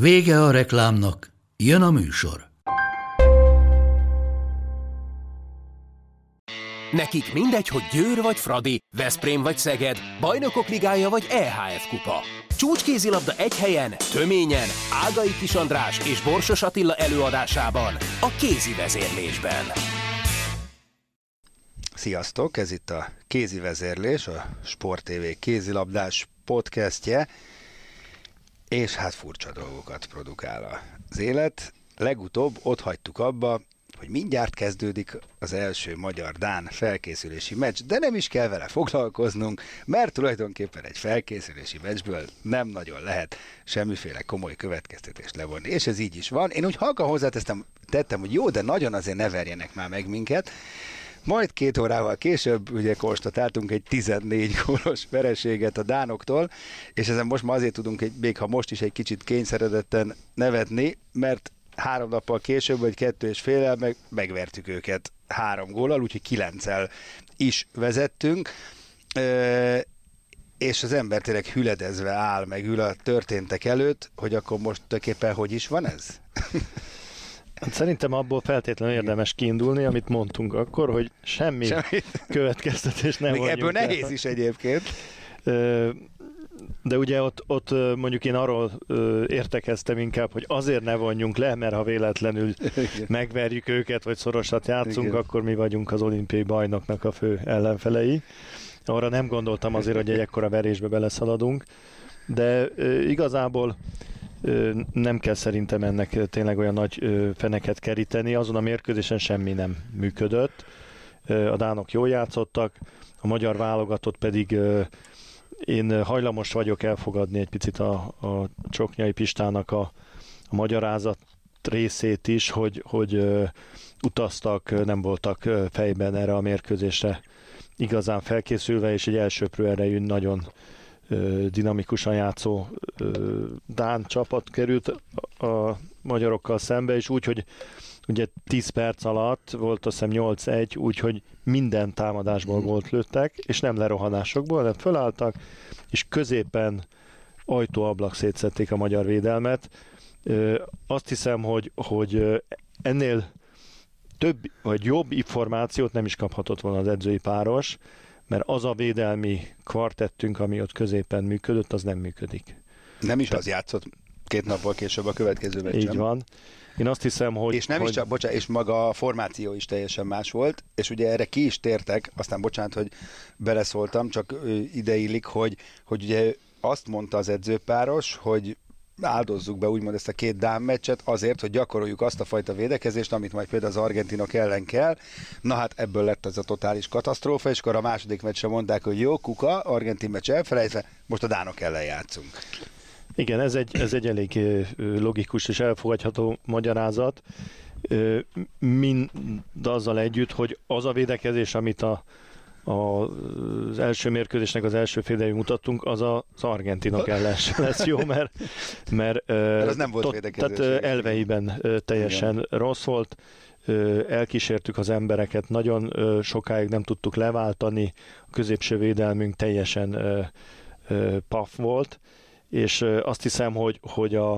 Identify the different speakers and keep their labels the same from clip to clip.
Speaker 1: Vége a reklámnak, jön a műsor.
Speaker 2: Nekik mindegy, hogy Győr vagy Fradi, Veszprém vagy Szeged, Bajnokok Ligája vagy EHF Kupa. Csúcskézilabda egy helyen, töményen, Ágai Kis András és Borsos Attila előadásában, a kézi vezérlésben.
Speaker 3: Sziasztok, ez itt a Kézi Vezérlés, a Sport TV kézilabdás podcastje, és hát furcsa dolgokat produkál az élet. Legutóbb ott hagytuk abba, hogy mindjárt kezdődik az első magyar-dán felkészülési meccs, de nem is kell vele foglalkoznunk, mert tulajdonképpen egy felkészülési meccsből nem nagyon lehet semmiféle komoly következtetést levonni. És ez így is van. Én úgy halkan hozzátesztem, tettem, hogy jó, de nagyon azért ne verjenek már meg minket. Majd két órával később ugye konstatáltunk egy 14 gólos vereséget a Dánoktól, és ezen most ma azért tudunk, egy, még ha most is egy kicsit kényszeredetten nevetni, mert három nappal később, vagy kettő és félel meg, megvertük őket három góllal, úgyhogy kilencel is vezettünk. E- és az ember tényleg hüledezve áll, meg ül a történtek előtt, hogy akkor most tulajdonképpen hogy is van ez?
Speaker 4: Szerintem abból feltétlenül érdemes kiindulni, amit mondtunk akkor, hogy semmi, semmi. következtetés nem
Speaker 3: Még ebből nehéz el. is egyébként.
Speaker 4: De ugye ott, ott mondjuk én arról értekeztem inkább, hogy azért ne vonjunk le, mert ha véletlenül Igen. megverjük őket, vagy szorosat játszunk, Igen. akkor mi vagyunk az olimpiai bajnoknak a fő ellenfelei. Arra nem gondoltam azért, hogy egy ekkora verésbe beleszaladunk, de igazából nem kell szerintem ennek tényleg olyan nagy feneket keríteni. Azon a mérkőzésen semmi nem működött. A dánok jól játszottak, a magyar válogatott pedig én hajlamos vagyok elfogadni egy picit a, a Csoknyai Pistának a, a magyarázat részét is, hogy, hogy utaztak, nem voltak fejben erre a mérkőzésre igazán felkészülve, és egy elsőprő erejű nagyon dinamikusan játszó Dán csapat került a magyarokkal szembe, és úgy, hogy ugye 10 perc alatt volt azt hiszem 8-1, úgyhogy minden támadásból volt lőttek, és nem lerohanásokból, hanem fölálltak, és középen ajtóablak szétszették a magyar védelmet. Azt hiszem, hogy, hogy ennél több vagy jobb információt nem is kaphatott volna az edzői páros, mert az a védelmi kvartettünk, ami ott középen működött, az nem működik.
Speaker 3: Nem is Te... az játszott két nappal később a következő meccsen.
Speaker 4: Így van. Én azt hiszem, hogy...
Speaker 3: És nem
Speaker 4: hogy...
Speaker 3: is csak, bocsánat, és maga a formáció is teljesen más volt, és ugye erre ki is tértek, aztán bocsánat, hogy beleszóltam, csak ideillik, hogy, hogy ugye azt mondta az edzőpáros, hogy áldozzuk be úgymond ezt a két dám meccset azért, hogy gyakoroljuk azt a fajta védekezést, amit majd például az argentinok ellen kell. Na hát ebből lett ez a totális katasztrófa, és akkor a második meccsre mondták, hogy jó, kuka, argentin meccs elfelejtve, most a dánok ellen játszunk.
Speaker 4: Igen, ez egy, ez egy elég logikus és elfogadható magyarázat. Mind azzal együtt, hogy az a védekezés, amit a az első mérkőzésnek az első félidejű mutattunk, az az argentinok ellen lesz jó, mert, mert,
Speaker 3: mert az nem volt tot,
Speaker 4: tehát elveiben teljesen Igen. rossz volt, elkísértük az embereket, nagyon sokáig nem tudtuk leváltani, a középső védelmünk teljesen paf volt, és azt hiszem, hogy, hogy a,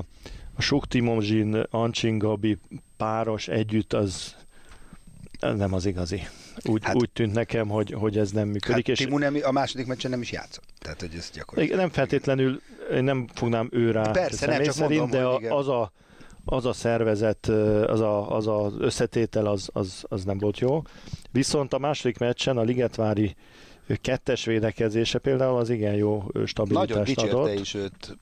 Speaker 4: a Suk Timomzsin, Ancsin Gabi páros együtt az nem az igazi. Úgy, hát, úgy tűnt nekem, hogy, hogy ez nem működik.
Speaker 3: Hát és Timu nem, a második meccsen nem is játszott. Tehát, hogy ez gyakorlatilag...
Speaker 4: Nem feltétlenül, én nem fognám ő rá
Speaker 3: Persze, nem, csak
Speaker 4: szerint,
Speaker 3: mondom,
Speaker 4: de igen. az a az a szervezet, az a, az a összetétel az, az, az nem volt jó. Viszont a második meccsen a Ligetvári kettes védekezése például az igen jó stabilitást
Speaker 3: Nagyon
Speaker 4: adott.
Speaker 3: is őt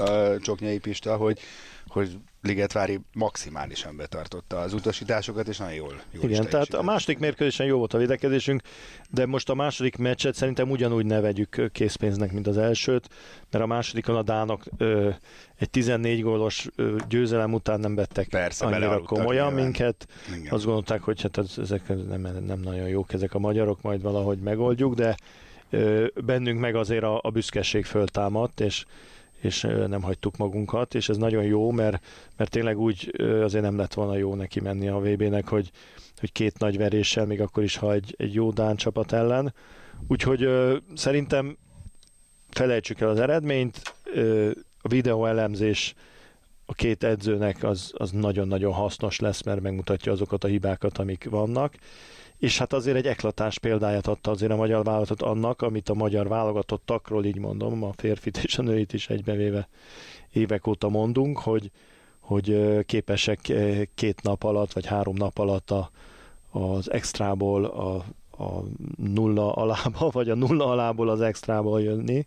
Speaker 3: a Csoknyai Pista, hogy, hogy Ligetvári maximálisan betartotta az utasításokat, és nagyon jól, jól
Speaker 4: Igen, tehát a második mérkőzésen jó volt a védekezésünk, de most a második meccset szerintem ugyanúgy ne vegyük készpénznek, mint az elsőt, mert a másodikon a Dánok ö, egy 14 gólos ö, győzelem után nem vettek
Speaker 3: Persze,
Speaker 4: annyira komolyan nyilván. minket.
Speaker 3: Igen.
Speaker 4: Azt gondolták, hogy hát ezek nem, nem nagyon jók ezek a magyarok, majd valahogy megoldjuk, de ö, bennünk meg azért a, a büszkeség föltámadt, és és nem hagytuk magunkat, és ez nagyon jó, mert, mert tényleg úgy azért nem lett volna jó neki menni a VB-nek, hogy, hogy két nagy veréssel, még akkor is, ha egy, egy jó Dán csapat ellen. Úgyhogy szerintem felejtsük el az eredményt, a videó elemzés a két edzőnek az, az nagyon-nagyon hasznos lesz, mert megmutatja azokat a hibákat, amik vannak, és hát azért egy eklatás példáját adta azért a magyar válogatott annak, amit a magyar válogatottakról, így mondom, a férfit és a nőit is egybevéve évek óta mondunk, hogy, hogy képesek két nap alatt, vagy három nap alatt a, az extrából a, a nulla alába, vagy a nulla alából az extrából jönni,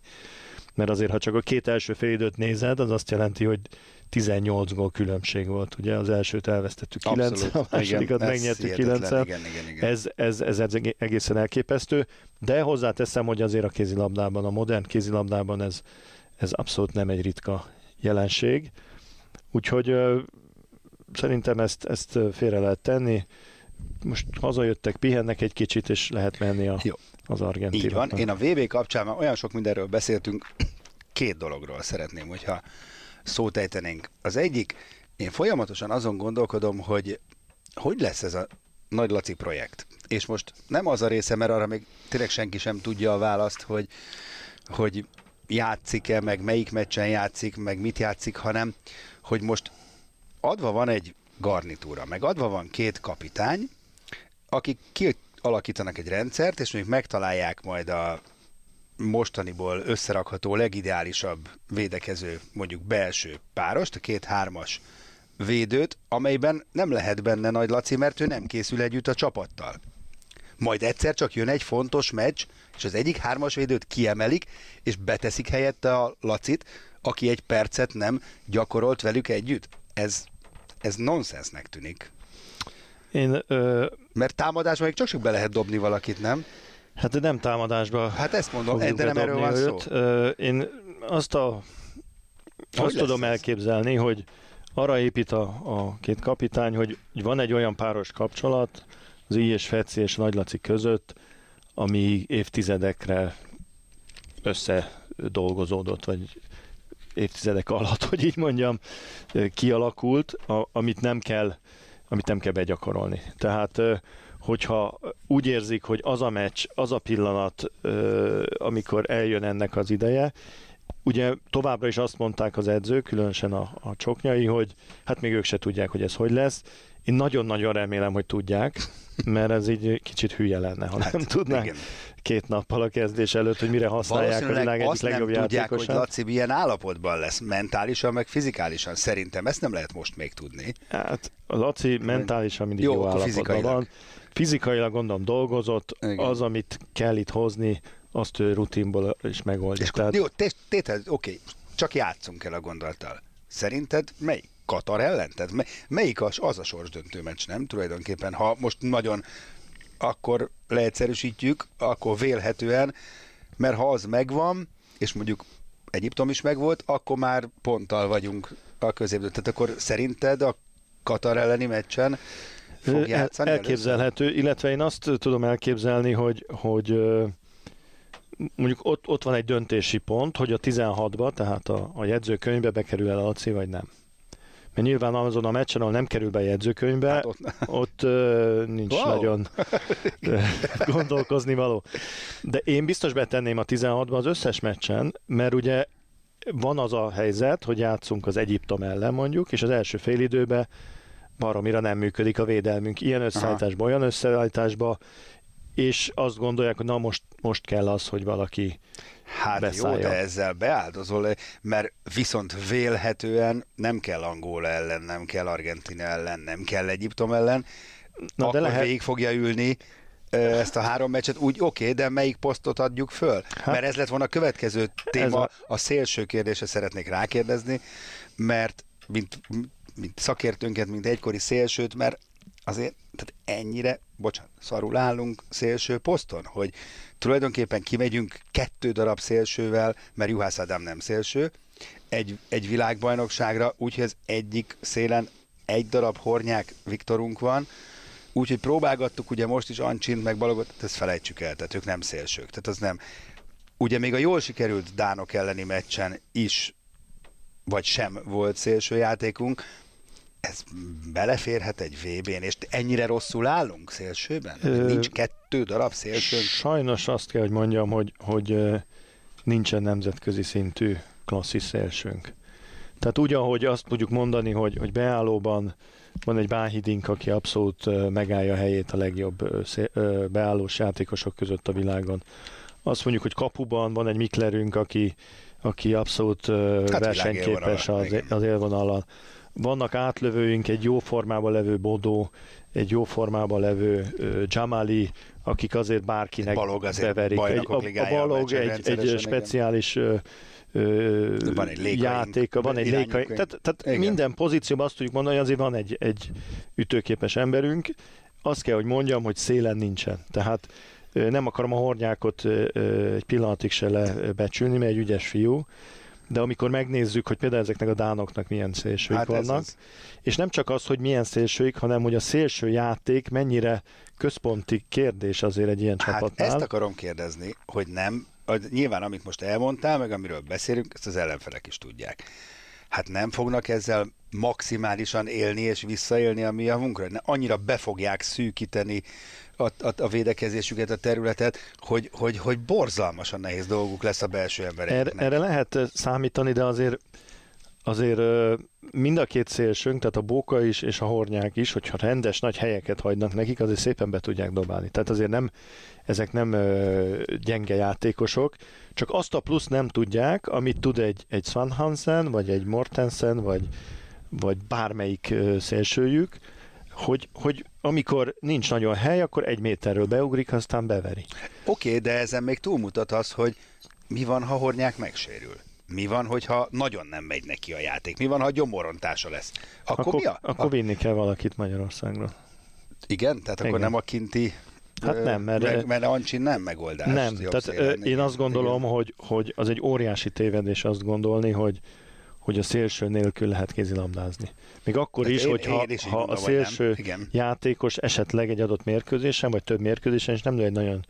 Speaker 4: mert azért, ha csak a két első félidőt nézed, az azt jelenti, hogy 18 gól különbség volt. Ugye az elsőt elvesztettük 9 a másodikat megnyertük 9
Speaker 3: igen, igen, igen.
Speaker 4: Ez, ez, ez, ez egészen elképesztő, de hozzáteszem, hogy azért a kézilabdában, a modern kézilabdában ez, ez abszolút nem egy ritka jelenség. Úgyhogy szerintem ezt, ezt félre lehet tenni. Most hazajöttek, pihennek egy kicsit, és lehet menni a, Jó. az argentinoknak.
Speaker 3: Így van. Én a VB kapcsán már olyan sok mindenről beszéltünk, két dologról szeretném, hogyha szót ejtenénk. Az egyik, én folyamatosan azon gondolkodom, hogy hogy lesz ez a Nagy Laci projekt. És most nem az a része, mert arra még tényleg senki sem tudja a választ, hogy, hogy játszik-e, meg melyik meccsen játszik, meg mit játszik, hanem hogy most adva van egy garnitúra, meg adva van két kapitány, akik kialakítanak egy rendszert, és mondjuk megtalálják majd a mostaniból összerakható legideálisabb védekező, mondjuk belső párost, a két hármas védőt, amelyben nem lehet benne Nagy Laci, mert ő nem készül együtt a csapattal. Majd egyszer csak jön egy fontos meccs, és az egyik hármas védőt kiemelik, és beteszik helyette a Lacit, aki egy percet nem gyakorolt velük együtt. Ez, ez nonsensnek tűnik.
Speaker 4: Én, ö...
Speaker 3: Mert támadásban még csak csak be lehet dobni valakit, nem?
Speaker 4: Hát nem támadásba.
Speaker 3: Hát ezt mondom, de nem erről van szó.
Speaker 4: Én azt a hogy azt tudom ez? elképzelni, hogy arra épít a, a két kapitány, hogy van egy olyan páros kapcsolat az I és Feci és Nagylaci között, ami évtizedekre összedolgozódott, vagy évtizedek alatt, hogy így mondjam, kialakult, a, amit nem kell amit nem kell begyakorolni. Tehát hogyha úgy érzik, hogy az a meccs, az a pillanat, amikor eljön ennek az ideje, ugye továbbra is azt mondták az edzők, különösen a, a csoknyai, hogy hát még ők se tudják, hogy ez hogy lesz. Én nagyon-nagyon remélem, hogy tudják, mert ez így kicsit hülye lenne, ha hát, nem tudnánk igen. két nappal a kezdés előtt, hogy mire használják a világ egyik legjobb nem tudják,
Speaker 3: hogy Laci milyen állapotban lesz, mentálisan, meg fizikálisan. Szerintem ezt nem lehet most még tudni.
Speaker 4: Hát a Laci mentálisan mindig jó, jó állapotban van fizikailag gondolom dolgozott, Igen. az, amit kell itt hozni, azt ő rutinból is megoldja. És
Speaker 3: Tehát... Jó, tétel, oké, csak játszunk el a gondolattal. Szerinted melyik? Katar ellen? Tehát melyik az, az a sorsdöntő meccs, nem? Tulajdonképpen, ha most nagyon akkor leegyszerűsítjük, akkor vélhetően, mert ha az megvan, és mondjuk Egyiptom is megvolt, akkor már ponttal vagyunk a középben. Tehát akkor szerinted a Katar elleni meccsen fog játszani?
Speaker 4: Elképzelhető, először? illetve én azt tudom elképzelni, hogy, hogy mondjuk ott, ott van egy döntési pont, hogy a 16-ba, tehát a, a jegyzőkönyvbe bekerül el a Laci, vagy nem. Mert nyilván azon a meccsen, ahol nem kerül be a jegyzőkönyvbe, hát ott, ott uh, nincs wow. nagyon gondolkozni való. De én biztos betenném a 16-ba az összes meccsen, mert ugye van az a helyzet, hogy játszunk az Egyiptom ellen mondjuk, és az első félidőben baromira nem működik a védelmünk. Ilyen összeállításban, olyan összeállításban, és azt gondolják, hogy na most, most kell az, hogy valaki
Speaker 3: Hát beszállja. jó, de ezzel beáldozol, mert viszont vélhetően nem kell Angola ellen, nem kell Argentina ellen, nem kell Egyiptom ellen, Na, akkor de lehet... végig fogja ülni ezt a három meccset, úgy oké, okay, de melyik posztot adjuk föl? Hát, mert ez lett volna a következő téma, a... a szélső kérdése szeretnék rákérdezni, mert mint, mint szakértőnket, mint egykori szélsőt, mert azért tehát ennyire, bocsánat, szarul állunk szélső poszton, hogy tulajdonképpen kimegyünk kettő darab szélsővel, mert Juhász Ádám nem szélső, egy, egy világbajnokságra, úgyhogy az egyik szélen egy darab hornyák Viktorunk van, úgyhogy próbálgattuk ugye most is Ancsint meg Balogot, ezt felejtsük el, tehát ők nem szélsők, tehát az nem. Ugye még a jól sikerült Dánok elleni meccsen is vagy sem volt szélső játékunk, ez beleférhet egy VB-n, és ennyire rosszul állunk szélsőben? Ö, Nincs kettő darab szélső?
Speaker 4: Sajnos azt kell, hogy mondjam, hogy, hogy nincsen nemzetközi szintű klasszis szélsőnk. Tehát úgy, ahogy azt tudjuk mondani, hogy, hogy beállóban van egy Báhidink, aki abszolút megállja a helyét a legjobb beállós játékosok között a világon. Azt mondjuk, hogy kapuban van egy Miklerünk, aki, aki abszolút hát versenyképes az, az élvonalon. Vannak átlövőink, egy jó formában levő Bodó, egy jó formában levő uh, Jamali, akik azért bárkinek Balog azért beverik. Egy, a, a Balog egy, egy speciális uh, van egy játék, van egy lékai, tehát, tehát minden pozícióban azt tudjuk mondani, hogy azért van egy, egy ütőképes emberünk. Azt kell, hogy mondjam, hogy szélen nincsen. Tehát nem akarom a hornyákot egy pillanatig se lebecsülni, mert egy ügyes fiú, de amikor megnézzük, hogy például ezeknek a dánoknak milyen szélsőik hát vannak, az. és nem csak az, hogy milyen szélsőik, hanem hogy a szélső játék mennyire központi kérdés azért egy ilyen hát csapatnál.
Speaker 3: ezt akarom kérdezni, hogy nem, nyilván amit most elmondtál, meg amiről beszélünk, ezt az ellenfelek is tudják. Hát nem fognak ezzel maximálisan élni és visszaélni a mi javunkra? Annyira be fogják szűkíteni a, a, a védekezésüket, a területet, hogy, hogy, hogy borzalmasan nehéz dolguk lesz a belső embereknek.
Speaker 4: Erre, erre lehet számítani, de azért azért mind a két szélsőnk, tehát a Bóka is és a Hornyák is, hogyha rendes nagy helyeket hagynak nekik, azért szépen be tudják dobálni. Tehát azért nem, ezek nem gyenge játékosok, csak azt a plusz nem tudják, amit tud egy, egy Svanhansen, vagy egy Mortensen, vagy, vagy bármelyik szélsőjük, hogy, hogy amikor nincs nagyon hely, akkor egy méterről beugrik, aztán beveri.
Speaker 3: Oké, okay, de ezen még túlmutat az, hogy mi van, ha Hornyák megsérül? Mi van, hogyha nagyon nem megy neki a játék? Mi van, ha gyomorontása lesz? Akkor, akkor mi a?
Speaker 4: Akkor vinni kell valakit Magyarországról.
Speaker 3: Igen? Tehát Igen. akkor nem a kinti
Speaker 4: Hát nem, mert... Meg,
Speaker 3: mert Ancsin nem megoldás.
Speaker 4: Nem, tehát szélen, én azt gondolom, hogy, hogy az egy óriási tévedés azt gondolni, hogy, hogy a szélső nélkül lehet kézilabdázni. Még akkor Tehát is, hogyha is ha a szélső játékos esetleg egy adott mérkőzésen, vagy több mérkőzésen, és nem egy nagyon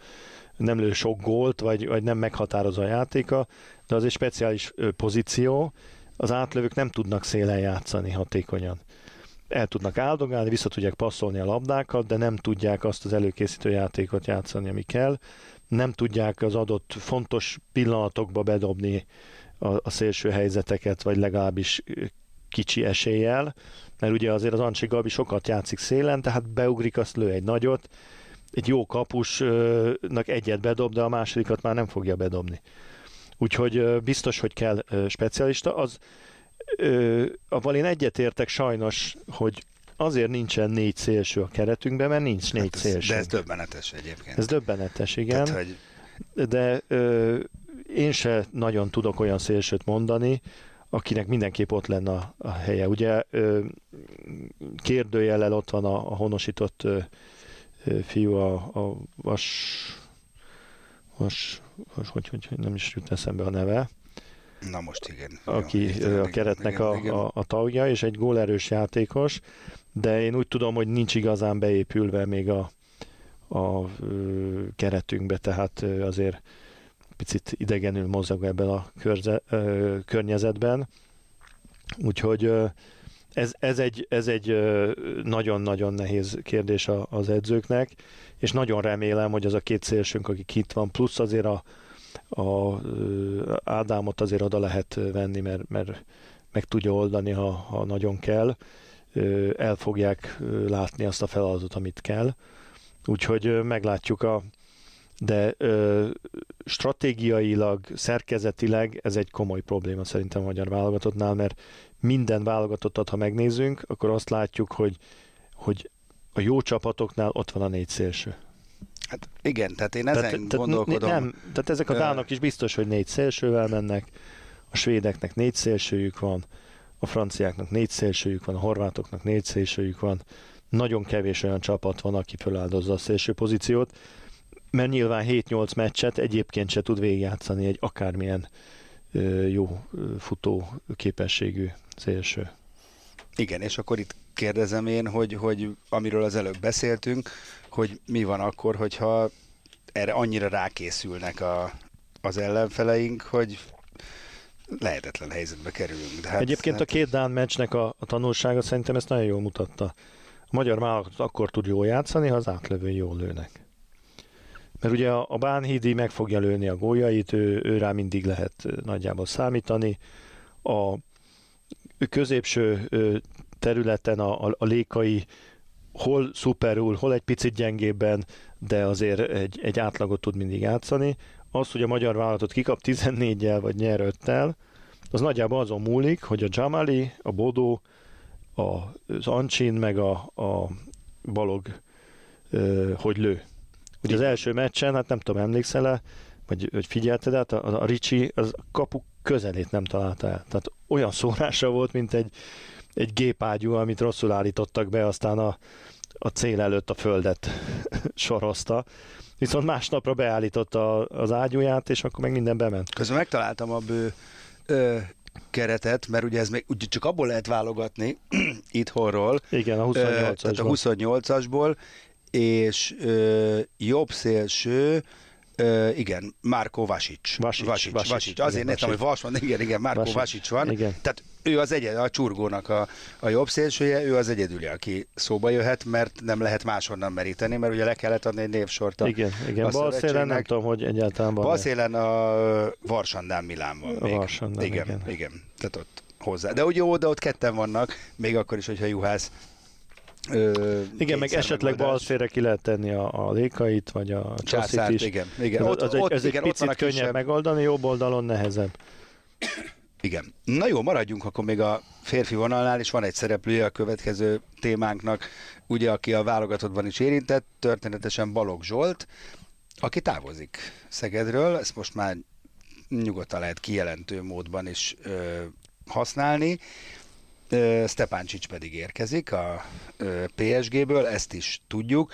Speaker 4: nem lő sok gólt, vagy, vagy nem meghatározó a játéka, de az egy speciális pozíció, az átlövők nem tudnak szélen játszani hatékonyan. El tudnak áldogálni, vissza tudják passzolni a labdákat, de nem tudják azt az előkészítő játékot játszani, ami kell. Nem tudják az adott fontos pillanatokba bedobni a, a szélső helyzeteket, vagy legalábbis kicsi eséllyel, mert ugye azért az Ancsi Gabi sokat játszik szélen, tehát beugrik, azt lő egy nagyot, egy jó kapusnak egyet bedob, de a másodikat már nem fogja bedobni. Úgyhogy biztos, hogy kell specialista. Az, avval én egyetértek sajnos, hogy azért nincsen négy szélső a keretünkben, mert nincs négy hát ez, szélső.
Speaker 3: De ez döbbenetes egyébként.
Speaker 4: Ez döbbenetes, igen. Tehát, hogy... De ö, én se nagyon tudok olyan szélsőt mondani, akinek mindenképp ott lenne a, a helye. Ugye ö, kérdőjellel ott van a, a honosított ö, fiú, a, a vas, vas, vas hogy, hogy, hogy nem is jut eszembe a neve.
Speaker 3: Na most igen.
Speaker 4: Aki Jó, a keretnek igen, a, igen. A, a tagja, és egy gólerős játékos, de én úgy tudom, hogy nincs igazán beépülve még a, a a keretünkbe, tehát azért picit idegenül mozog ebben a körze, ö, környezetben. Úgyhogy ö, ez, ez, egy, ez egy nagyon-nagyon nehéz kérdés az edzőknek, és nagyon remélem, hogy az a két szélsőnk, akik itt van, plusz azért a, a Ádámot azért oda lehet venni, mert, mert meg tudja oldani, ha, ha nagyon kell. El fogják látni azt a feladatot, amit kell. Úgyhogy meglátjuk a, de ö, stratégiailag, szerkezetileg ez egy komoly probléma szerintem a magyar válogatottnál, mert minden válogatottat, ha megnézzünk, akkor azt látjuk, hogy, hogy a jó csapatoknál ott van a négy szélső.
Speaker 3: Hát igen, tehát én ezen tehát, gondolkodom.
Speaker 4: Nem, tehát ezek a dánok is biztos, hogy négy szélsővel mennek, a svédeknek négy szélsőjük van, a franciáknak négy szélsőjük van, a horvátoknak négy szélsőjük van, nagyon kevés olyan csapat van, aki feláldozza a szélső pozíciót, mert nyilván 7-8 meccset egyébként se tud végigjátszani egy akármilyen jó futó képességű szélső.
Speaker 3: Igen, és akkor itt kérdezem én, hogy, hogy amiről az előbb beszéltünk, hogy mi van akkor, hogyha erre annyira rákészülnek a, az ellenfeleink, hogy lehetetlen helyzetbe kerülünk.
Speaker 4: De hát, Egyébként hát... a két Dán meccsnek a, a tanulsága szerintem ezt nagyon jól mutatta. A magyar válogatott akkor tud jól játszani, ha az átlövő jól lőnek. Mert ugye a, a Bánhídi meg fogja lőni a góljait, ő, ő rá mindig lehet nagyjából számítani. A középső területen a, a, a lékai hol szuperul, hol egy picit gyengébben, de azért egy, egy átlagot tud mindig játszani. Az, hogy a magyar vállalatot kikap 14-jel vagy nyer 5 az nagyjából azon múlik, hogy a Jamali, a Bodó, az Ancsin meg a, a Balog ö, hogy lő. Ugye az első meccsen, hát nem tudom, emlékszel-e, vagy hogy figyelted át, a, a Ricsi az kapu közelét nem találta el. Tehát olyan szórása volt, mint egy egy gépágyú, amit rosszul állítottak be, aztán a, a cél előtt a földet sorozta. Viszont másnapra beállította az ágyúját, és akkor meg minden bement.
Speaker 3: Közben megtaláltam a bő ö, keretet, mert ugye ez még ugye csak abból lehet válogatni itthonról.
Speaker 4: Igen, a 28-asból. Tehát
Speaker 3: a 28-asból, és ö, jobb szélső, Uh, igen, Márko Vasic.
Speaker 4: Vasic,
Speaker 3: Vasic, Vasic. Vasic. Azért néztem, hogy Vas van, igen, igen, Márko Vasic. Vasic van.
Speaker 4: Igen.
Speaker 3: Tehát ő az egyed, a csurgónak a, a jobb szélsője, ő az egyedüli, aki szóba jöhet, mert nem lehet máshonnan meríteni, mert ugye le kellett adni egy névsort a
Speaker 4: Igen, igen. Bal szélen nem tudom, hogy egyáltalán
Speaker 3: Bal szélen a Varsandán Milán van még.
Speaker 4: Varsandán,
Speaker 3: igen, igen. igen. Tehát ott hozzá. De ugye de ott ketten vannak, még akkor is, hogyha Juhász
Speaker 4: Ö, igen, meg esetleg balszfére ki lehet tenni a, a lékait, vagy a császit is.
Speaker 3: Igen, igen.
Speaker 4: Ott, az ott, ez igen, egy picit könnyebb kisebb... megoldani, jobb oldalon nehezebb.
Speaker 3: Igen. Na jó, maradjunk akkor még a férfi vonalnál, és van egy szereplője a következő témánknak, ugye, aki a válogatottban is érintett, történetesen Balog Zsolt, aki távozik Szegedről, ezt most már nyugodtan lehet kijelentő módban is ö, használni. Stepáncsics pedig érkezik a PSG-ből, ezt is tudjuk.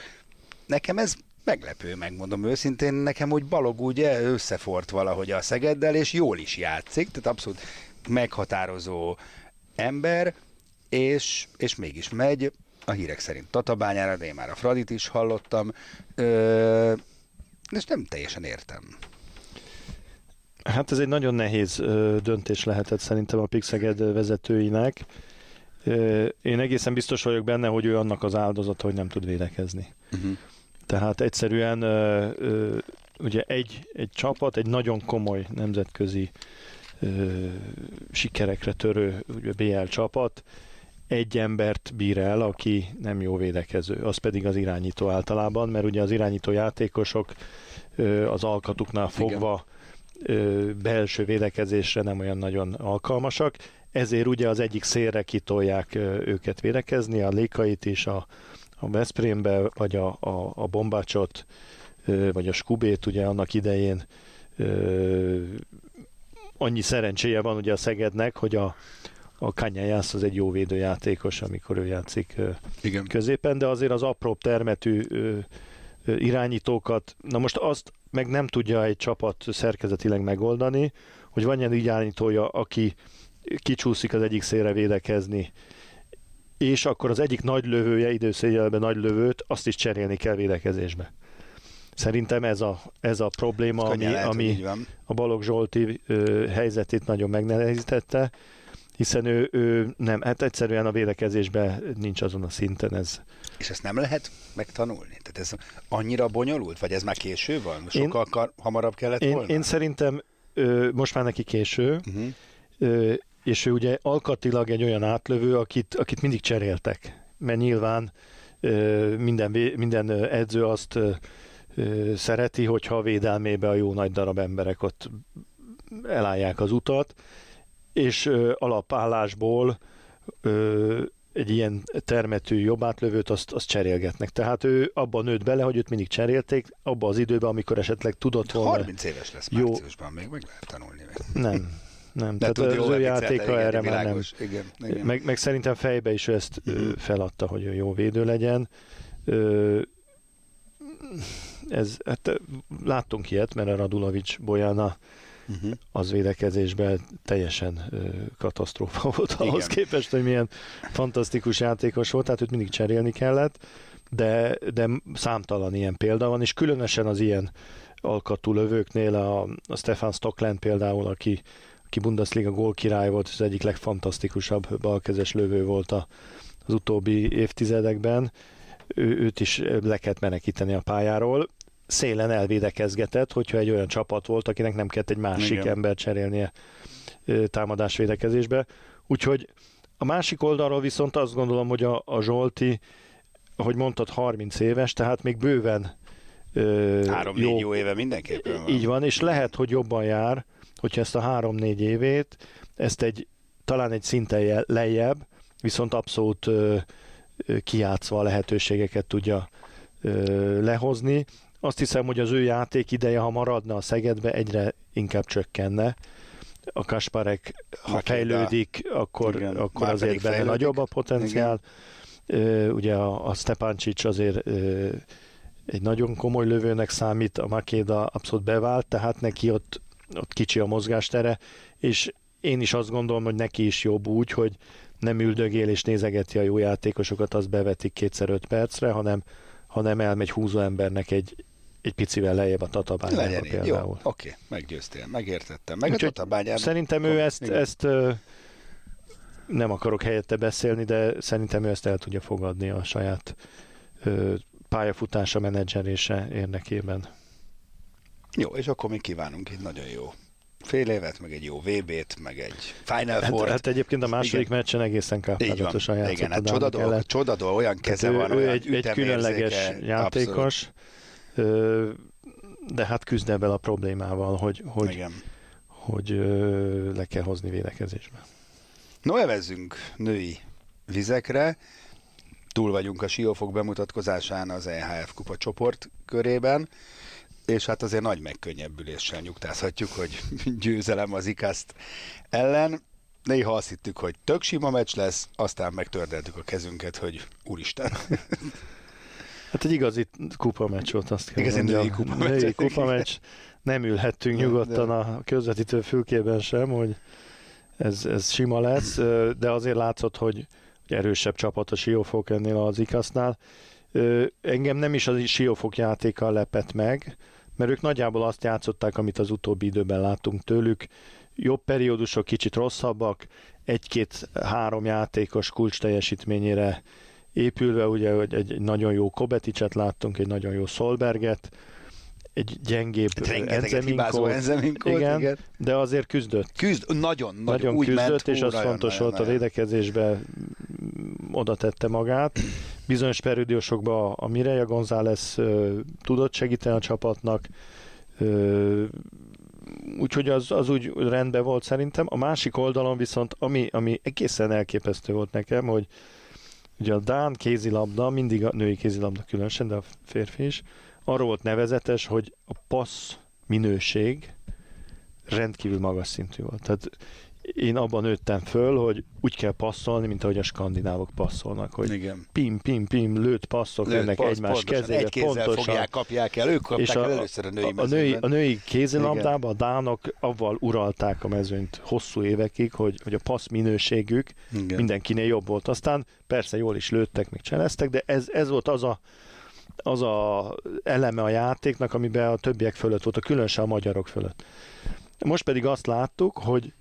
Speaker 3: Nekem ez meglepő, megmondom őszintén, nekem úgy Balog ugye összefort valahogy a Szegeddel, és jól is játszik, tehát abszolút meghatározó ember, és, és mégis megy, a hírek szerint Tatabányára, de én már a Fradit is hallottam, ö, és nem teljesen értem.
Speaker 4: Hát ez egy nagyon nehéz döntés lehetett szerintem a Pixeged vezetőinek. Én egészen biztos vagyok benne, hogy ő annak az áldozata, hogy nem tud védekezni. Uh-huh. Tehát egyszerűen ugye egy, egy csapat, egy nagyon komoly nemzetközi sikerekre törő ugye BL csapat egy embert bír el, aki nem jó védekező, az pedig az irányító általában, mert ugye az irányító játékosok az alkatuknál fogva ö, belső védekezésre nem olyan nagyon alkalmasak, ezért ugye az egyik szélre kitolják ö, őket védekezni, a Lékait is, a, a Veszprémbe, vagy a, a, a Bombácsot, ö, vagy a Skubét ugye annak idején ö, annyi szerencséje van ugye a Szegednek, hogy a, a Kanyájász az egy jó védőjátékos, amikor ő játszik
Speaker 3: Igen.
Speaker 4: középen, de azért az apróbb termetű irányítókat, na most azt meg nem tudja egy csapat szerkezetileg megoldani, hogy van ilyen irányítója, aki kicsúszik az egyik szélre védekezni, és akkor az egyik nagy lövője, időszéjelben nagy lövőt, azt is cserélni kell védekezésbe. Szerintem ez a, ez a probléma, ami, lehet, ami a Balogh Zsolti ö, helyzetét nagyon megnehezítette, hiszen ő, ő nem, hát egyszerűen a védekezésben nincs azon a szinten ez.
Speaker 3: És ezt nem lehet megtanulni? Tehát ez annyira bonyolult, vagy ez már késő van? Sokkal én, kar, hamarabb kellett
Speaker 4: én,
Speaker 3: volna?
Speaker 4: Én szerintem ö, most már neki késő, uh-huh. ö, és ő ugye alkatilag egy olyan átlövő, akit, akit mindig cseréltek, mert nyilván ö, minden, minden edző azt ö, szereti, hogyha a védelmébe a jó nagy darab emberek ott elállják az utat, és alapállásból egy ilyen termetű jobbátlövőt azt, azt cserélgetnek. Tehát ő abban nőtt bele, hogy őt mindig cserélték, abban az időben, amikor esetleg tudott volna...
Speaker 3: 30 éves lesz márciusban, még meg lehet tanulni.
Speaker 4: Nem, nem.
Speaker 3: De
Speaker 4: Tehát az ő játéka erre már nem.
Speaker 3: Igen, igen.
Speaker 4: Meg, meg szerintem fejbe is ő ezt uh-huh. feladta, hogy ő jó védő legyen. Ö, ez, hát láttunk ilyet, mert a Radulovics Bojana
Speaker 3: Uh-huh.
Speaker 4: az védekezésben teljesen ö, katasztrófa volt ahhoz
Speaker 3: Igen.
Speaker 4: képest, hogy milyen fantasztikus játékos volt, tehát őt mindig cserélni kellett, de, de számtalan ilyen példa van, és különösen az ilyen alkatú lövőknél a, a Stefan Stockland például, aki, aki Bundesliga gólkirály volt, az egyik legfantasztikusabb balkezes lövő volt a, az utóbbi évtizedekben, ő, őt is le kellett menekíteni a pályáról. Szélen elvédekezgetett, hogyha egy olyan csapat volt, akinek nem kellett egy másik
Speaker 3: Igen.
Speaker 4: Ember cserélnie ö, támadásvédekezésbe. Úgyhogy a másik oldalról viszont azt gondolom, hogy a, a Zsolti, ahogy mondtad, 30 éves, tehát még bőven
Speaker 3: Három-négy jó éve mindenképpen van.
Speaker 4: így van, és lehet, hogy jobban jár, hogyha ezt a három-négy évét, ezt egy talán egy szinten je- lejjebb, viszont abszolút ö, ö, kijátszva a lehetőségeket tudja ö, lehozni. Azt hiszem, hogy az ő játék ideje, ha maradna a Szegedbe, egyre inkább csökkenne. A Kasparek, ha
Speaker 3: Makéda.
Speaker 4: fejlődik, akkor,
Speaker 3: Igen,
Speaker 4: akkor azért benne
Speaker 3: fejlődik.
Speaker 4: nagyobb a potenciál. Ö, ugye a, a Stepancic azért egy nagyon komoly lövőnek számít, a Makéda abszolút bevált, tehát neki ott, ott kicsi a mozgástere, és én is azt gondolom, hogy neki is jobb úgy, hogy nem üldögél és nézegeti a jó játékosokat, az bevetik kétszer öt percre, hanem, hanem elmegy húzó embernek egy, egy picivel lejjebb a tatabányába
Speaker 3: így. Jó,
Speaker 4: például.
Speaker 3: oké, meggyőztél, megértettem. Meg
Speaker 4: Úgyhogy
Speaker 3: a Tatabányán...
Speaker 4: Szerintem ő ezt,
Speaker 3: Igen.
Speaker 4: ezt nem akarok helyette beszélni, de szerintem ő ezt el tudja fogadni a saját pályafutása menedzserése érdekében.
Speaker 3: Jó, és akkor mi kívánunk egy nagyon jó fél évet, meg egy jó VB-t, meg egy Final
Speaker 4: Hát,
Speaker 3: Four.
Speaker 4: hát egyébként a második
Speaker 3: Igen.
Speaker 4: meccsen egészen kápálatosan játszott
Speaker 3: igen, hát csoda dolog, csoda dolog, olyan keze
Speaker 4: Tehát
Speaker 3: van,
Speaker 4: ő, ő
Speaker 3: olyan
Speaker 4: egy, egy különleges
Speaker 3: abszolút.
Speaker 4: játékos, ö, de hát küzd ebben a problémával, hogy, hogy,
Speaker 3: Igen.
Speaker 4: hogy le kell hozni védekezésbe.
Speaker 3: No, evezzünk női vizekre. Túl vagyunk a Siófok bemutatkozásán az EHF kupa csoport körében, és hát azért nagy megkönnyebbüléssel nyugtázhatjuk, hogy győzelem az ikaszt ellen. Néha azt hittük, hogy tök sima meccs lesz, aztán megtördeltük a kezünket, hogy úristen.
Speaker 4: Hát egy igazi kupa meccs volt, azt kell
Speaker 3: Igazi női kupameccs.
Speaker 4: Női kupameccs. Nem ülhettünk
Speaker 3: De-
Speaker 4: nyugodtan a közvetítő fülkében sem, hogy ez, ez sima lesz, de azért látszott, hogy erősebb csapat a Siófok ennél az ikasznál. Engem nem is a Siófok játéka lepett meg, mert ők nagyjából azt játszották, amit az utóbbi időben láttunk tőlük. Jobb periódusok kicsit rosszabbak, egy-két-három játékos kulcs teljesítményére épülve, ugye, hogy egy, egy nagyon jó Kobeticet láttunk, egy nagyon jó Solberget, egy gyengébb Enzeminkót,
Speaker 3: Enzeminkót, igen.
Speaker 4: igen, de azért küzdött.
Speaker 3: Küzd, nagyon, nagyon,
Speaker 4: Nagyon
Speaker 3: úgy
Speaker 4: küzdött,
Speaker 3: ment,
Speaker 4: és az fontos
Speaker 3: nagyon,
Speaker 4: volt a védekezésbe, oda tette magát. Bizonyos periódusokban a Mireia González ö, tudott segíteni a csapatnak, ö, úgyhogy az, az úgy rendben volt szerintem. A másik oldalon viszont, ami, ami egészen elképesztő volt nekem, hogy ugye a Dán kézilabda, mindig a női kézilabda különösen, de a férfi is, arról volt nevezetes, hogy a passz minőség rendkívül magas szintű volt. Tehát én abban nőttem föl, hogy úgy kell passzolni, mint ahogy a skandinávok passzolnak, hogy
Speaker 3: Igen.
Speaker 4: pim, pim, pim, lőtt passzok
Speaker 3: Lőtt
Speaker 4: jönnek
Speaker 3: passz,
Speaker 4: egymás
Speaker 3: pontosan,
Speaker 4: kezébe,
Speaker 3: Egy kézzel
Speaker 4: pontosan.
Speaker 3: fogják, kapják el, ők kapták
Speaker 4: És
Speaker 3: el
Speaker 4: a,
Speaker 3: először a női
Speaker 4: a, a, női, a női kézilabdában a dánok avval uralták a mezőnyt hosszú évekig, hogy, hogy a passz minőségük
Speaker 3: Igen.
Speaker 4: mindenkinél jobb volt. Aztán persze jól is lőttek, még cseleztek, de ez, ez volt az a, az a eleme a játéknak, amiben a többiek fölött volt, a különösen a magyarok fölött. Most pedig azt láttuk, hogy,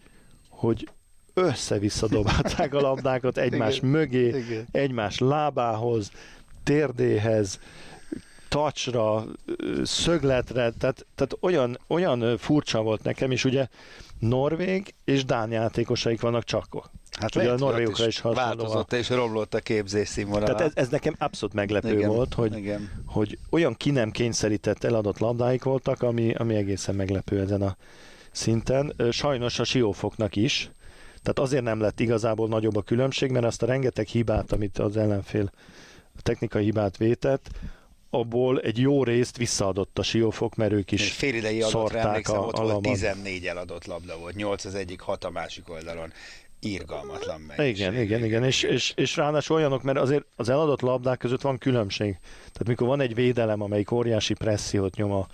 Speaker 4: hogy össze-vissza dobálták a labdákat egymás
Speaker 3: Igen.
Speaker 4: mögé,
Speaker 3: Igen.
Speaker 4: egymás lábához, térdéhez, tacsra, szögletre, tehát, tehát olyan, olyan furcsa volt nekem, és ugye Norvég és Dán játékosaik vannak csak.
Speaker 3: Hát
Speaker 4: Ugye a norvégokra is hasonló a-
Speaker 3: Változott és romlott a képzés színvonala.
Speaker 4: Tehát ez, ez nekem abszolút meglepő
Speaker 3: Igen,
Speaker 4: volt, hogy,
Speaker 3: igen.
Speaker 4: hogy olyan ki nem kényszerített eladott labdáik voltak, ami, ami egészen meglepő ezen a szinten. Sajnos a siófoknak is. Tehát azért nem lett igazából nagyobb a különbség, mert azt a rengeteg hibát, amit az ellenfél a technikai hibát vétett, abból egy jó részt visszaadott a siófok, mert ők is
Speaker 3: Fél idei adatra emlékszem,
Speaker 4: a,
Speaker 3: ott
Speaker 4: a
Speaker 3: volt
Speaker 4: laban.
Speaker 3: 14 eladott labda volt, 8 az egyik, 6 a másik oldalon. Irgalmatlan meg.
Speaker 4: Igen, igen, igen, és, és, és ráadásul olyanok, mert azért az eladott labdák között van különbség. Tehát mikor van egy védelem, amelyik óriási pressziót nyom a,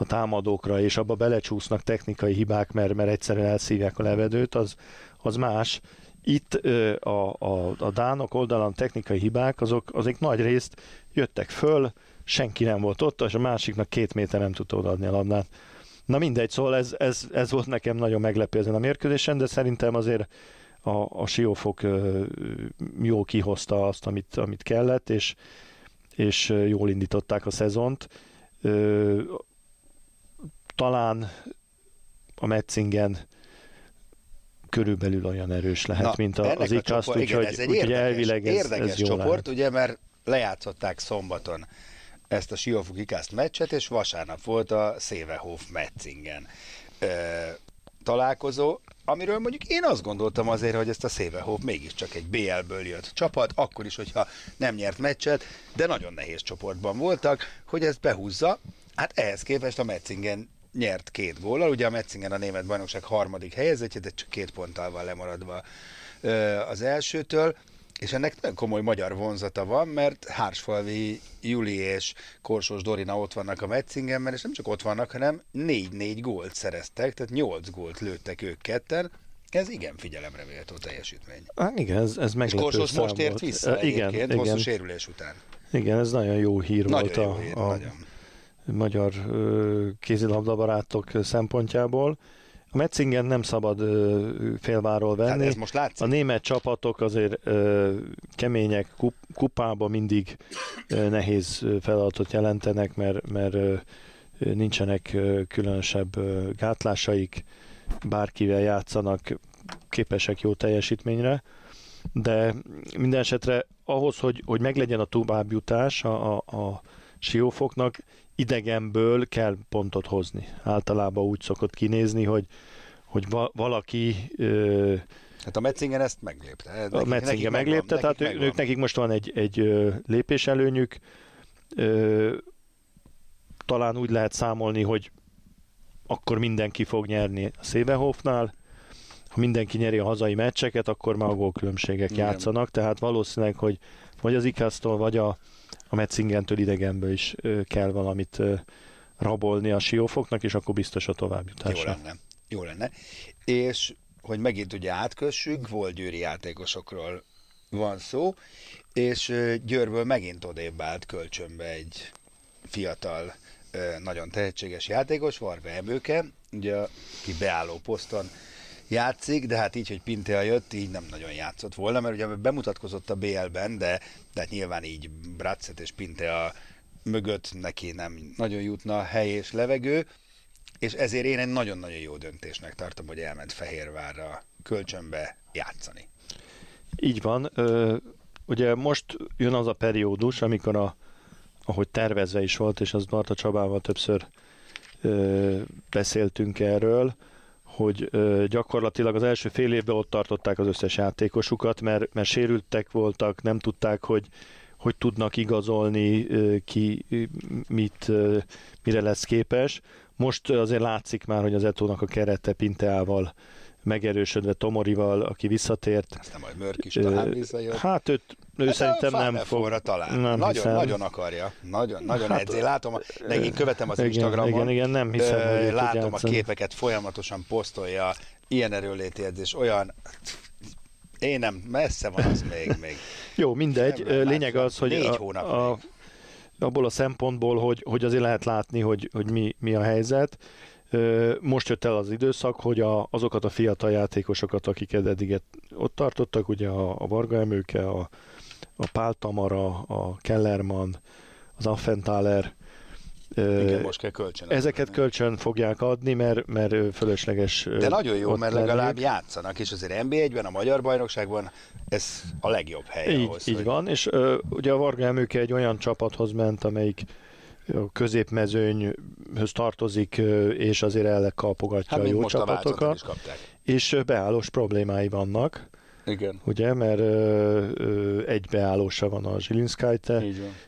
Speaker 4: a támadókra, és abba belecsúsznak technikai hibák, mert, mert egyszerűen elszívják a levedőt, az, az más. Itt a, a, a Dánok oldalán technikai hibák, azok, azok nagy részt jöttek föl, senki nem volt ott, és a másiknak két méter nem tudta odaadni a labdát. Na mindegy, szóval ez, ez, ez volt nekem nagyon meglepő ezen a mérkőzésen, de szerintem azért a, a siófok jól kihozta azt, amit, amit kellett, és, és jól indították a szezont. Talán a Metzingen körülbelül olyan erős lehet,
Speaker 3: Na,
Speaker 4: mint a, az ikaszt, úgyhogy,
Speaker 3: ez egy
Speaker 4: úgyhogy
Speaker 3: érdekes,
Speaker 4: elvileg ez,
Speaker 3: érdekes
Speaker 4: ez jó
Speaker 3: csoport,
Speaker 4: lehet.
Speaker 3: ugye, mert lejátszották szombaton ezt a Siófok ikaszt meccset, és vasárnap volt a Szévehof Metzingen ö, találkozó, amiről mondjuk én azt gondoltam azért, hogy ezt a Szévehof mégiscsak egy BL-ből jött csapat, akkor is, hogyha nem nyert meccset, de nagyon nehéz csoportban voltak, hogy ezt behúzza. Hát ehhez képest a Metzingen nyert két góllal, ugye a Metzingen a német bajnokság harmadik helyezettje, de csak két ponttal van lemaradva az elsőtől, és ennek nagyon komoly magyar vonzata van, mert Hársfalvi Juli és Korsós Dorina ott vannak a Metzingenben, és nem csak ott vannak, hanem 4-4 gólt szereztek, tehát 8 gólt lőttek ők ketten. Ez igen figyelemre méltó teljesítmény.
Speaker 4: Hát igen, ez, ez
Speaker 3: És
Speaker 4: meglepő
Speaker 3: Korsós
Speaker 4: szám
Speaker 3: most ért vissza igen,
Speaker 4: igen,
Speaker 3: hosszú sérülés után.
Speaker 4: igen, ez nagyon jó hír
Speaker 3: Nagyon
Speaker 4: volt
Speaker 3: jó
Speaker 4: a,
Speaker 3: hír,
Speaker 4: a
Speaker 3: nagyon.
Speaker 4: Magyar kézilabdabarátok szempontjából. A Metzingen nem szabad ö, félváról
Speaker 3: Tehát
Speaker 4: venni.
Speaker 3: ez most látszik.
Speaker 4: A német csapatok azért ö, kemények, kup, kupába mindig ö, nehéz feladatot jelentenek, mert, mert ö, nincsenek ö, különösebb ö, gátlásaik, bárkivel játszanak, képesek jó teljesítményre, de minden esetre ahhoz, hogy, hogy meglegyen a továbbjutás a, a, a siófoknak, idegenből kell pontot hozni. Általában úgy szokott kinézni, hogy, hogy va, valaki ö,
Speaker 3: Hát a Metzingen ezt meglépte.
Speaker 4: a
Speaker 3: Nekik-
Speaker 4: Metzingen
Speaker 3: nekik
Speaker 4: meglépte,
Speaker 3: megvan,
Speaker 4: tehát
Speaker 3: nekik
Speaker 4: ők, nekik most van egy, egy ö, lépéselőnyük. Ö, talán úgy lehet számolni, hogy akkor mindenki fog nyerni a Szévehofnál. Ha mindenki nyeri a hazai meccseket, akkor már a gólkülönbségek
Speaker 3: Igen.
Speaker 4: játszanak, tehát valószínűleg, hogy vagy az Ikasztól, vagy a, a Metzingentől idegenből is kell valamit rabolni a siófoknak, és akkor biztos a
Speaker 3: Jó
Speaker 4: továbbjutásra.
Speaker 3: lenne. Jó lenne. És hogy megint ugye átkössük, volt győri játékosokról van szó, és Győrből megint odébb állt kölcsönbe egy fiatal, nagyon tehetséges játékos, Varga Emőke, ugye, aki beálló poszton játszik, de hát így, hogy Pintea jött, így nem nagyon játszott volna, mert ugye bemutatkozott a BL-ben, de, de hát nyilván így Bratszet és Pintea mögött neki nem nagyon jutna hely és levegő, és ezért én egy nagyon-nagyon jó döntésnek tartom, hogy elment Fehérvárra kölcsönbe játszani.
Speaker 4: Így van. Ö, ugye most jön az a periódus, amikor a, ahogy tervezve is volt, és az Barta Csabával többször ö, beszéltünk erről, hogy gyakorlatilag az első fél évben ott tartották az összes játékosukat, mert, mert sérültek voltak, nem tudták, hogy hogy tudnak igazolni, ki mit, mire lesz képes. Most azért látszik már, hogy az Etónak a kerete Pinteával megerősödve Tomorival, aki visszatért,
Speaker 3: Aztán majd Mörk is talán visszajött.
Speaker 4: Hát őt, ő
Speaker 3: Hát
Speaker 4: szerintem
Speaker 3: a
Speaker 4: nem fog.
Speaker 3: talán.
Speaker 4: Nem
Speaker 3: nagyon,
Speaker 4: hiszem.
Speaker 3: nagyon akarja. Nagyon, nagyon
Speaker 4: Hát,
Speaker 3: edzé. Látom, a- én követem az
Speaker 4: igen,
Speaker 3: Instagramon.
Speaker 4: igen, igen, nem hiszem,
Speaker 3: Ö,
Speaker 4: hogy
Speaker 3: Látom a képeket, folyamatosan posztolja. Ilyen erőléti edzés, olyan... Én nem, messze van az még. még.
Speaker 4: Jó, mindegy.
Speaker 3: Nem,
Speaker 4: Lényeg az, hogy
Speaker 3: Négy
Speaker 4: a,
Speaker 3: hónap
Speaker 4: a,
Speaker 3: még.
Speaker 4: abból a szempontból, hogy, hogy azért lehet látni, hogy, hogy mi, mi a helyzet. Most jött el az időszak, hogy a, azokat a fiatal játékosokat, akiket eddig ott tartottak, ugye a, a Varga Emőke, a, a Pál Tamara, a Kellerman, az Affenthaler, ö,
Speaker 3: Igen, most kell kölcsön.
Speaker 4: ezeket kölcsön fogják adni, mert, mert fölösleges
Speaker 3: De nagyon jó, mert
Speaker 4: lenniük.
Speaker 3: legalább játszanak, és azért NB1-ben, a Magyar Bajnokságban ez a legjobb hely
Speaker 4: Így,
Speaker 3: ahhoz,
Speaker 4: így
Speaker 3: hogy
Speaker 4: van, és ö, ugye a Varga Emőke egy olyan csapathoz ment, amelyik a középmezőnyhöz tartozik, és azért elkapogatja
Speaker 3: Hát
Speaker 4: a jó
Speaker 3: most a
Speaker 4: csapatokat,
Speaker 3: is kapták.
Speaker 4: és beállós problémái vannak,
Speaker 3: Igen.
Speaker 4: ugye, mert ö, ö, egy beállósa van a Zsilinszkájte,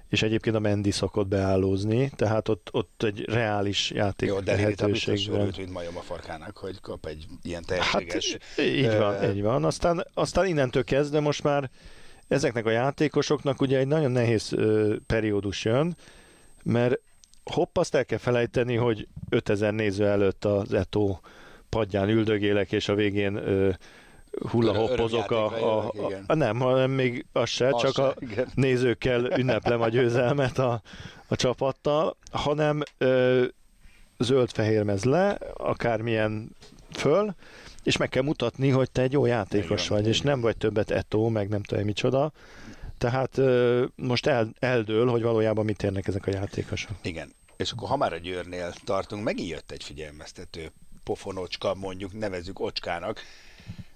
Speaker 4: és egyébként a Mendi szokott beállózni, tehát ott, ott egy reális játék
Speaker 3: Jó, de
Speaker 4: lehetőség van.
Speaker 3: örült, mint majom a farkának, hogy kap egy ilyen
Speaker 4: Hát
Speaker 3: tehetséges...
Speaker 4: így van,
Speaker 3: ö,
Speaker 4: így van. Aztán, aztán innentől kezdve most már ezeknek a játékosoknak ugye egy nagyon nehéz ö, periódus jön, mert hopp, azt el kell felejteni, hogy 5000 néző előtt az Eto padján üldögélek, és a végén ö, hullahoppozok a, a,
Speaker 3: igen.
Speaker 4: a, nem, hanem még az se,
Speaker 3: Az
Speaker 4: csak
Speaker 3: se,
Speaker 4: a
Speaker 3: igen.
Speaker 4: nézőkkel ünneplem a győzelmet a, a csapattal, hanem ö, zöld-fehér mez le, akármilyen föl, és meg kell mutatni, hogy te egy jó játékos
Speaker 3: van,
Speaker 4: vagy, és
Speaker 3: így
Speaker 4: nem vagy többet etó, meg nem tudom micsoda. Tehát most el, eldől, hogy valójában mit érnek ezek a játékosok.
Speaker 3: Igen. És akkor ha már a Győrnél tartunk, megint jött egy figyelmeztető pofonocska, mondjuk nevezzük ocskának,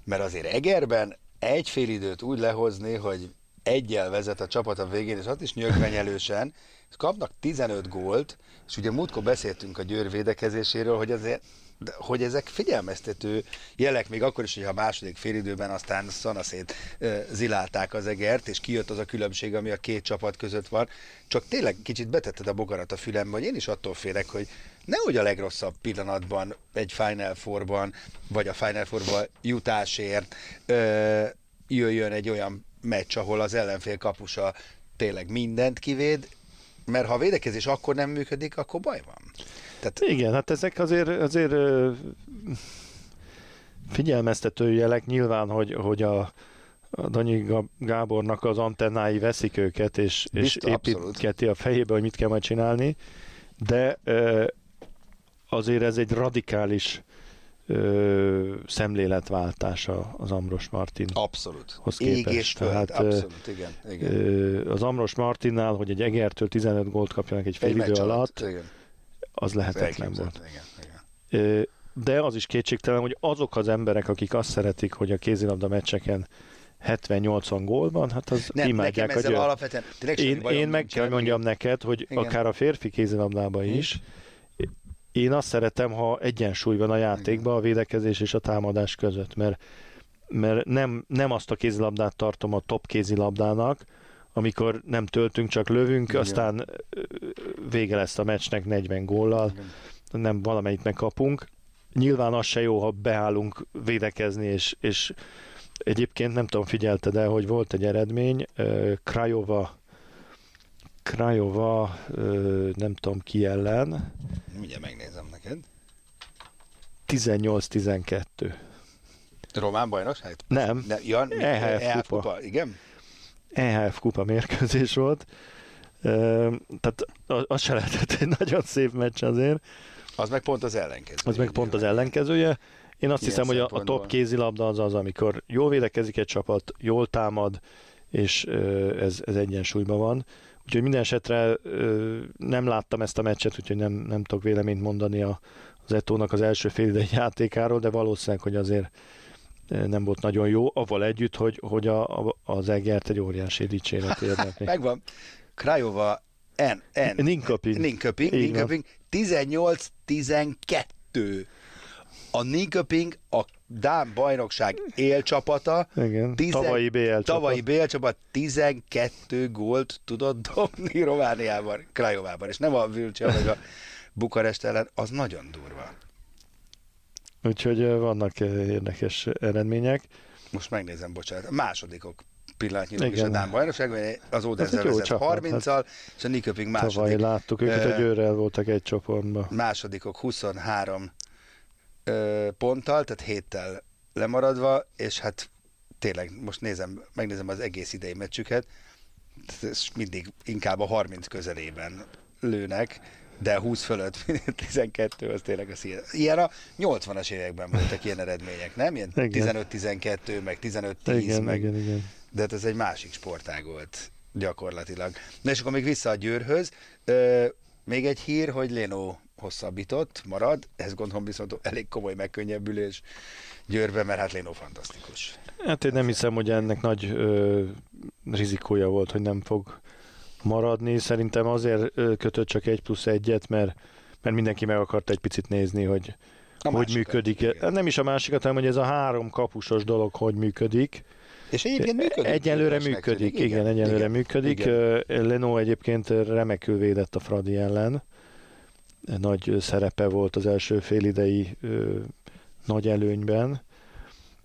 Speaker 3: mert azért Egerben egy fél időt úgy lehozni, hogy egyel vezet a csapat a végén, és azt is nyögvenyelősen, és kapnak 15 gólt, és ugye múltkor beszéltünk a Győr védekezéséről, hogy azért de hogy ezek figyelmeztető jelek, még akkor is, hogyha a második félidőben aztán szanaszét zilálták az egert, és kijött az a különbség, ami a két csapat között van. Csak tényleg kicsit betetted a bogarat a fülembe, hogy én is attól félek, hogy nehogy a legrosszabb pillanatban egy Final Four-ban, vagy a Final Four-ban jutásért ö, jöjjön egy olyan meccs, ahol az ellenfél kapusa tényleg mindent kivéd, mert ha a védekezés akkor nem működik, akkor baj van. Tehát
Speaker 4: Igen, hát ezek azért, azért figyelmeztető jelek nyilván, hogy, hogy a, a Danyi Gábornak az antennái veszik őket, és, és
Speaker 3: Biztos, abszolút.
Speaker 4: építketi a fejébe, hogy mit kell majd csinálni, de azért ez egy radikális ö, szemléletváltás a- az Amros Martin.
Speaker 3: Abszolút.
Speaker 4: Hoz
Speaker 3: Ég
Speaker 4: képest.
Speaker 3: és föld,
Speaker 4: Tehát,
Speaker 3: abszolút, igen. igen.
Speaker 4: Ö, az Amros Martinnál, hogy egy Egertől 15 gólt kapjanak egy fél
Speaker 3: Egy
Speaker 4: idő alatt,
Speaker 3: Igen.
Speaker 4: az lehetetlen volt.
Speaker 3: Igen, igen.
Speaker 4: Ö, De az is kétségtelen, hogy azok az emberek, akik azt szeretik, hogy a kézilabda meccseken 70-80 gól van, hát az
Speaker 3: Nem,
Speaker 4: imádják
Speaker 3: nekem ezzel
Speaker 4: győr.
Speaker 3: alapvetően
Speaker 4: Én, én meg kell mondjam neked, hogy
Speaker 3: Igen.
Speaker 4: akár a férfi kézilabdában is, én azt szeretem, ha egyensúly van a játékban a védekezés és a támadás között, mert, mert nem, nem azt a kézilabdát tartom a top kézilabdának, amikor nem töltünk, csak lövünk,
Speaker 3: Igen.
Speaker 4: aztán vége lesz a meccsnek 40 góllal,
Speaker 3: Igen.
Speaker 4: nem valamelyik megkapunk. Nyilván az se jó, ha beállunk védekezni, és, és egyébként nem tudom, figyelte, de hogy volt egy eredmény, Krajova Krajova, nem tudom ki ellen,
Speaker 3: Mindjárt megnézem neked.
Speaker 4: 18-12.
Speaker 3: Román bajnokság?
Speaker 4: Nem,
Speaker 3: Ne, ja,
Speaker 4: EHF
Speaker 3: EHF
Speaker 4: kupa.
Speaker 3: kupa. Igen?
Speaker 4: EHF kupa mérkőzés volt. Tehát az, se lehetett egy nagyon szép meccs azért.
Speaker 3: Az meg pont az ellenkező.
Speaker 4: Az meg pont az ellenkezője. Én azt
Speaker 3: Ilyen
Speaker 4: hiszem, hogy a, a top kézilabda az az, amikor jól védekezik egy csapat, jól támad, és ez, ez egyensúlyban van. Úgyhogy minden esetre nem láttam ezt a meccset, úgyhogy nem, nem tudok véleményt mondani a, az Etónak az első félidei játékáról, de valószínűleg, hogy azért nem volt nagyon jó, avval együtt, hogy, hogy a, a, az Egert egy óriási dicséret érdekli.
Speaker 3: Megvan. Krajova N. N.
Speaker 4: Ninköping.
Speaker 3: Ninköping. Ninköping. 18-12. A Ninköping a Dán bajnokság élcsapata.
Speaker 4: Igen,
Speaker 3: Tizen-
Speaker 4: tavalyi BL csapat.
Speaker 3: Tavalyi BL csapat 12 gólt tudott dobni Romániában, Krajovában, és nem a Vilcsia vagy a Bukarest ellen, az nagyon durva.
Speaker 4: Úgyhogy vannak érdekes eredmények.
Speaker 3: Most megnézem, bocsánat. A másodikok pillanatnyilag is a
Speaker 4: Igen.
Speaker 3: Dán bajnokságban, az Odense vezet
Speaker 4: csapat,
Speaker 3: 30-al, és a Nikköping
Speaker 4: Tavaly
Speaker 3: második.
Speaker 4: láttuk őket,
Speaker 3: Ö,
Speaker 4: a Győrrel voltak egy csoportban.
Speaker 3: másodikok 23 ö, ponttal, tehát héttel lemaradva, és hát tényleg most nézem, megnézem az egész idei meccsüket, és mindig inkább a 30 közelében lőnek, de 20 fölött 12 az tényleg az ilyen. Ilyen a 80-as években voltak ilyen eredmények, nem? Ilyen
Speaker 4: Igen.
Speaker 3: 15-12, meg 15-10,
Speaker 4: Igen,
Speaker 3: meg
Speaker 4: igen, igen.
Speaker 3: de hát ez egy másik sportág volt gyakorlatilag. Na és akkor még vissza a Győrhöz. Ö, még egy hír, hogy Léno hosszabbított, marad. Ez gondolom viszont elég komoly megkönnyebbülés Győrbe, mert hát Léno fantasztikus.
Speaker 4: Hát én nem hiszem, hogy ennek nagy ö, rizikója volt, hogy nem fog maradni. Szerintem azért kötött csak egy plusz egyet, mert, mert mindenki meg akart egy picit nézni, hogy a hogy működik. Igen. Nem is a másikat, hanem hogy ez a három kapusos dolog hogy működik.
Speaker 3: És egyébként működik.
Speaker 4: Egyelőre működik, igen, igen, egyelőre igen, működik. Igen. Leno egyébként remekül védett a Fradi ellen. Nagy szerepe volt az első félidei nagy előnyben.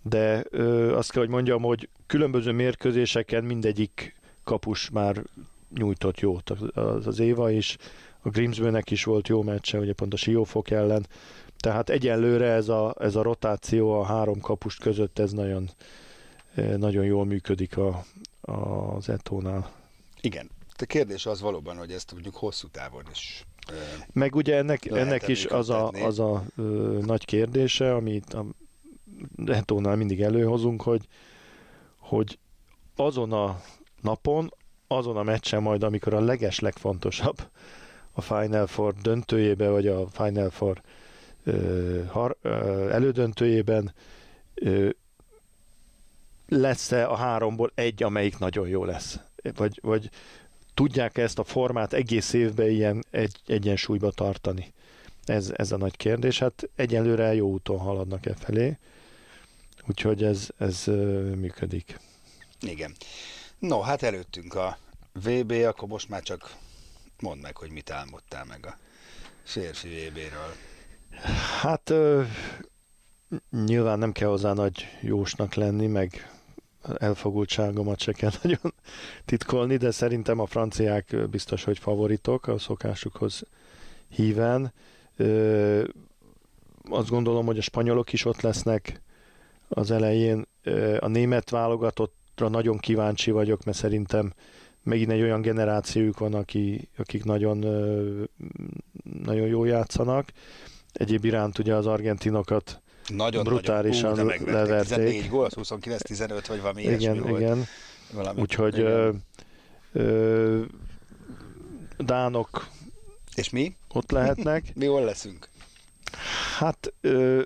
Speaker 4: De ö, azt kell, hogy mondjam, hogy különböző mérkőzéseken mindegyik kapus már nyújtott jót. Az, az Éva is, a Grimsbőnek is volt jó meccse, ugye pont a Siófok ellen. Tehát egyelőre ez a, ez a rotáció a három kapust között, ez nagyon, nagyon jól működik a, a, az Etónál.
Speaker 3: Igen. A kérdés az valóban, hogy ezt mondjuk hosszú távon is
Speaker 4: meg ugye ennek, ennek is az a, az a ö, nagy kérdése, amit a Etónál mindig előhozunk, hogy, hogy azon a napon, azon a meccsen majd, amikor a leges legfontosabb a Final Four döntőjébe, vagy a Final Four ö, har, ö, elődöntőjében ö, lesz-e a háromból egy, amelyik nagyon jó lesz? Vagy, vagy tudják ezt a formát egész évben ilyen egy, egyensúlyba tartani? Ez, ez a nagy kérdés. Hát egyelőre jó úton haladnak e felé, úgyhogy ez, ez működik.
Speaker 3: Igen. No, hát előttünk a VB, akkor most már csak mondd meg, hogy mit álmodtál meg a férfi VB-ről.
Speaker 4: Hát ö, nyilván nem kell hozzá nagy jósnak lenni, meg elfogultságomat se kell nagyon titkolni, de szerintem a franciák biztos, hogy favoritok a szokásukhoz híven. Ö, azt gondolom, hogy a spanyolok is ott lesznek az elején. A német válogatottra nagyon kíváncsi vagyok, mert szerintem megint egy olyan generációjuk van, aki, akik nagyon, nagyon jól játszanak. Egyéb iránt ugye az argentinokat nagyon brutálisan nagyon, ú, leverték. 14
Speaker 3: gól, 29-15 vagy valami
Speaker 4: igen, ilyesmi igen. volt. Valami, Úgyhogy igen. Ö, ö, Dánok
Speaker 3: és mi?
Speaker 4: Ott lehetnek.
Speaker 3: mi hol leszünk?
Speaker 4: Hát ö,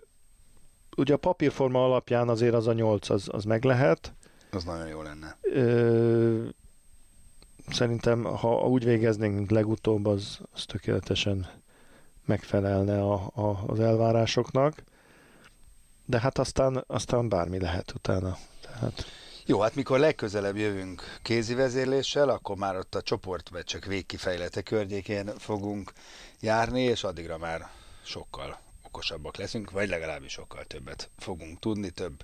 Speaker 4: ugye a papírforma alapján azért az a 8 az, az meg lehet.
Speaker 3: Az nagyon jó lenne.
Speaker 4: Ö, szerintem, ha úgy végeznénk, mint legutóbb, az, az tökéletesen megfelelne a, a, az elvárásoknak de hát aztán, aztán bármi lehet utána. Tehát...
Speaker 3: Jó, hát mikor legközelebb jövünk kézi vezérléssel, akkor már ott a csoportmeccsek végkifejlete környékén fogunk járni, és addigra már sokkal okosabbak leszünk, vagy legalábbis sokkal többet fogunk tudni, több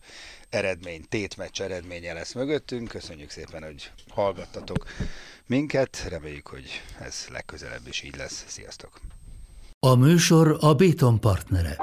Speaker 3: eredmény, tétmeccs eredménye lesz mögöttünk. Köszönjük szépen, hogy hallgattatok minket, reméljük, hogy ez legközelebb is így lesz. Sziasztok!
Speaker 1: A műsor a Béton partnere.